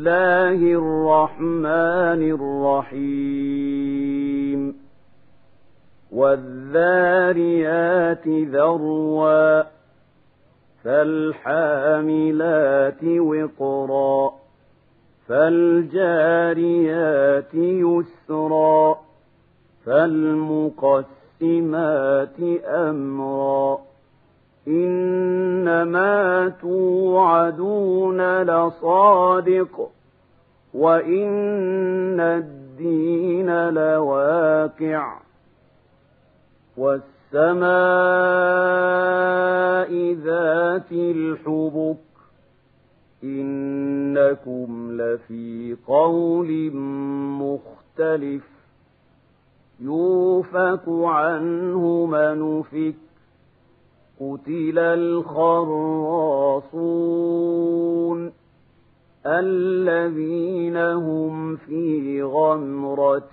الله الرحمن الرحيم. والذاريات ذروا فالحاملات وقرا فالجاريات يسرا فالمقسمات أمرا إنما توعدون لصادق وإن الدين لواقع. والسماء ذات الحبك إنكم لفي قول مختلف. يوفك عنه من فك قتل الخراصون الذين هم في غمرة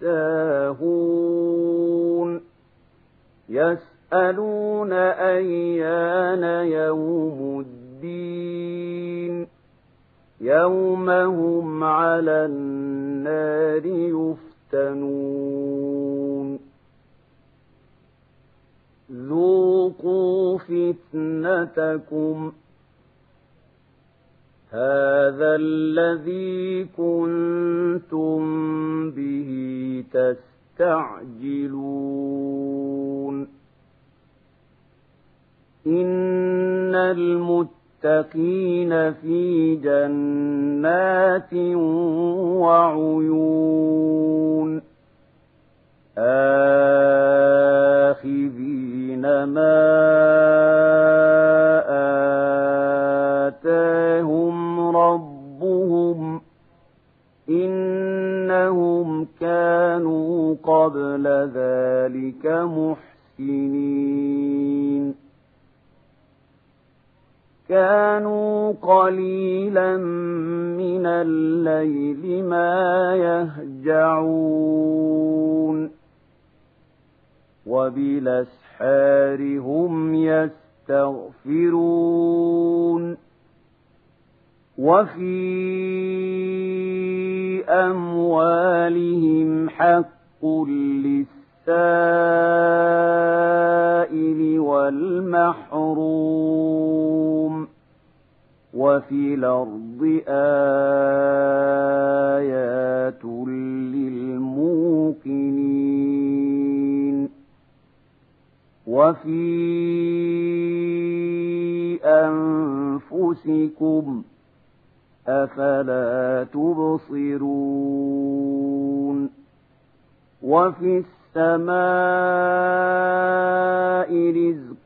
ساهون يسألون أيان يوم الدين يوم هم على النار يفتنون ذوقوا فتنتكم هذا الذي كنتم به تستعجلون إن المتقين في جنات وعيون آخذين كانوا قليلا من الليل ما يهجعون وبالأسحار هم يستغفرون وفي أموالهم حق للسائل والمحروم وفي الأرض آيات للموقنين وفي أنفسكم ۖ أفلا تبصرون وفي السماء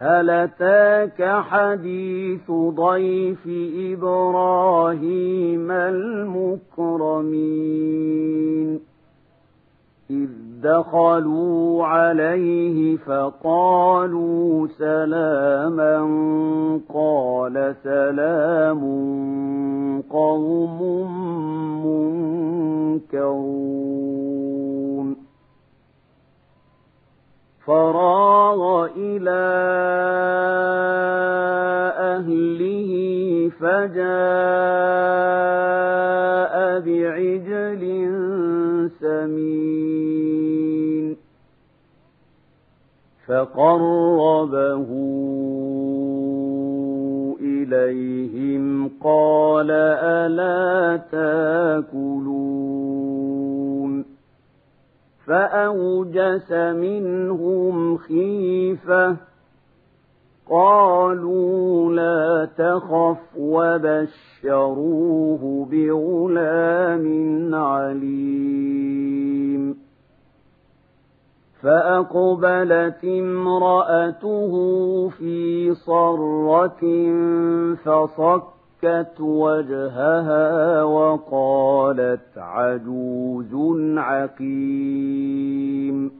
هل أتاك حديث ضيف إبراهيم المكرمين؟ إذ دخلوا عليه فقالوا سلاما قال سلام قوم منكرون. فراغ إلى أهله فجاء بعجل سمين فقربه إليهم قال ألا تأكلون فأوجس منهم خيفة. قالوا لا تخف وبشروه بغلام عليم. فأقبلت امرأته في صرة فصكت فَصَكَّتْ وَجْهَهَا وَقَالَتْ عَجُوزٌ عَقِيمٌ.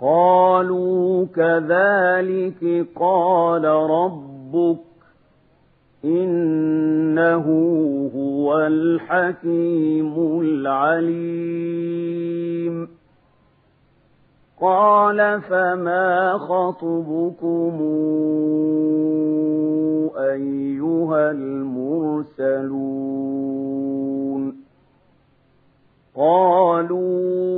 قَالُوا كَذَلِكِ قَالَ رَبُّكِ إِنَّهُ هُوَ الْحَكِيمُ الْعَلِيمُ. قال فما خطبكم أيها المرسلون؟ قالوا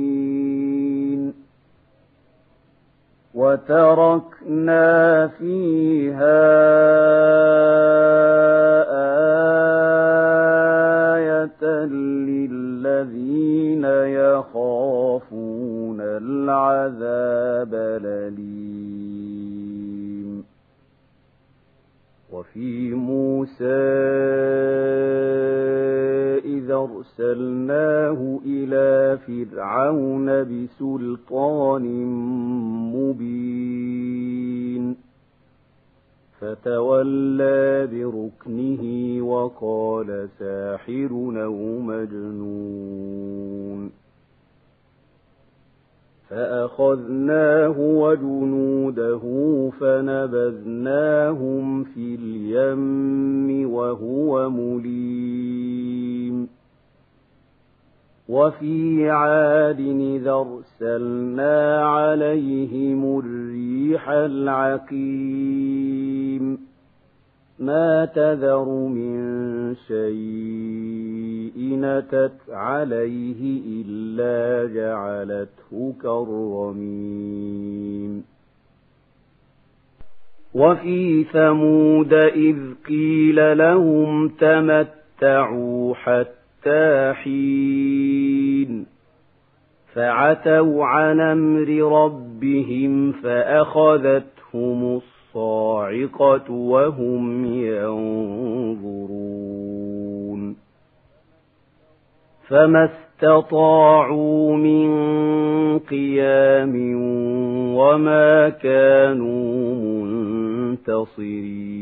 وتركنا فيها آية للذين يخافون العذاب الأليم. وفي موسى إذا أرسلناه إلى فرعون بسلطان مبين فتولى بركنه وقال ساحر أو مجنون. فأخذناه وجنوده فنبذناهم في اليم وهو مليم. وفي عاد إذا أرسلنا عليهم الريح العقيم. ما تذر من شيء نتت عليه إلا جعلته كالرميم. وفي ثمود إذ قيل لهم تمتعوا حتى حين فعتوا عن أمر ربهم فأخذتهم الصاعقة وهم ينظرون. فما استطاعوا من قيام وما كانوا منتصرين.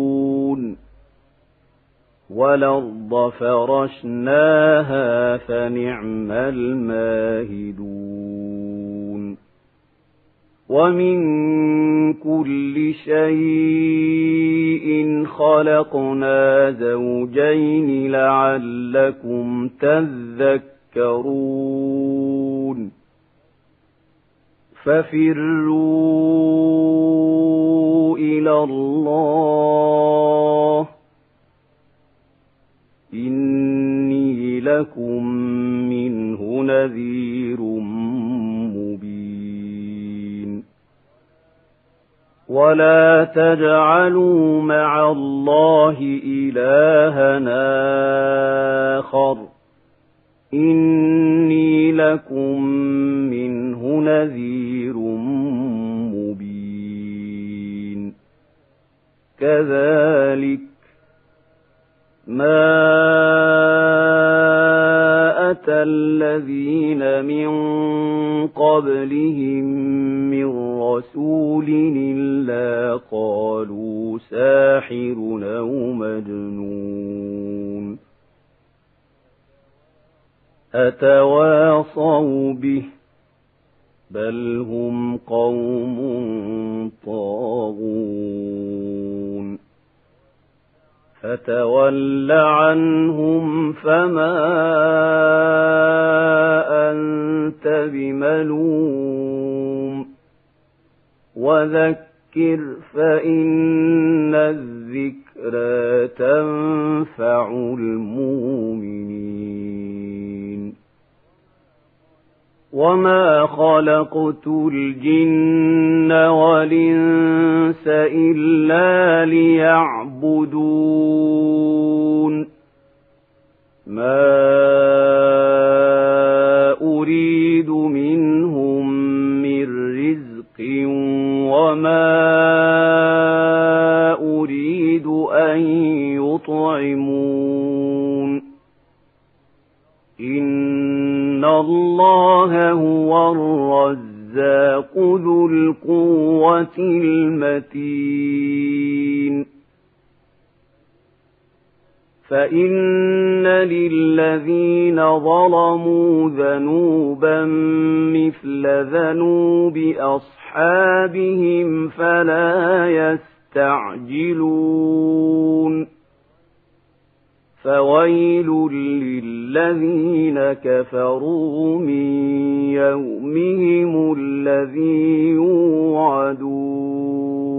والأرض فرشناها فنعم الماهدون. ومن كل شيء خلقنا زوجين لعلكم تذكرون. ففروا إلى الله ولا تجعلوا مع الله إلهنا آخر إني لكم منه نذير مبين. كذلك ما أَتَى الَّذِينَ مِن قَبْلِهِم مِّن رَّسُولٍ إِلَّا قَالُوا سَاحِرٌ أَوْ مَجْنُونٌ. أَتَوَاصَوْا بِهِ بَلْ هُمْ قَوْمٌ طَاغُونَ. فَتَوَلَّ عَنْهُمْ فَمَا أَنتَ بِمَلُومٍ. وَذَكِّرْ فَإِنَّ الذِّكْرَىٰ تَنفَعُ الْمُؤْمِنِينَ. وَمَا خَلَقْتُ الْجِنَّ وَالْإِنسَ إِلَّا لِيَعْبُدُونِ. مَا وَمَا أُرِيدُ أَن يُطْعِمُونِ إِنَّ اللَّهَ هُوَ الرَّزَّاقُ ذُو الْقُوَّةِ الْمَتِينُ فَإِنَّ لِلَّذِينَ ظَلَمُوا ذَنُوبًا مِثْلَ ذَنُوبِ أَصْحَابِهِمْ فَلَا يَسْتَعْجِلُونِ. فَوَيْلٌ لِّلَّذِينَ كَفَرُوا مِن يَوْمِهِمُ الَّذِي يُوعَدُونَ.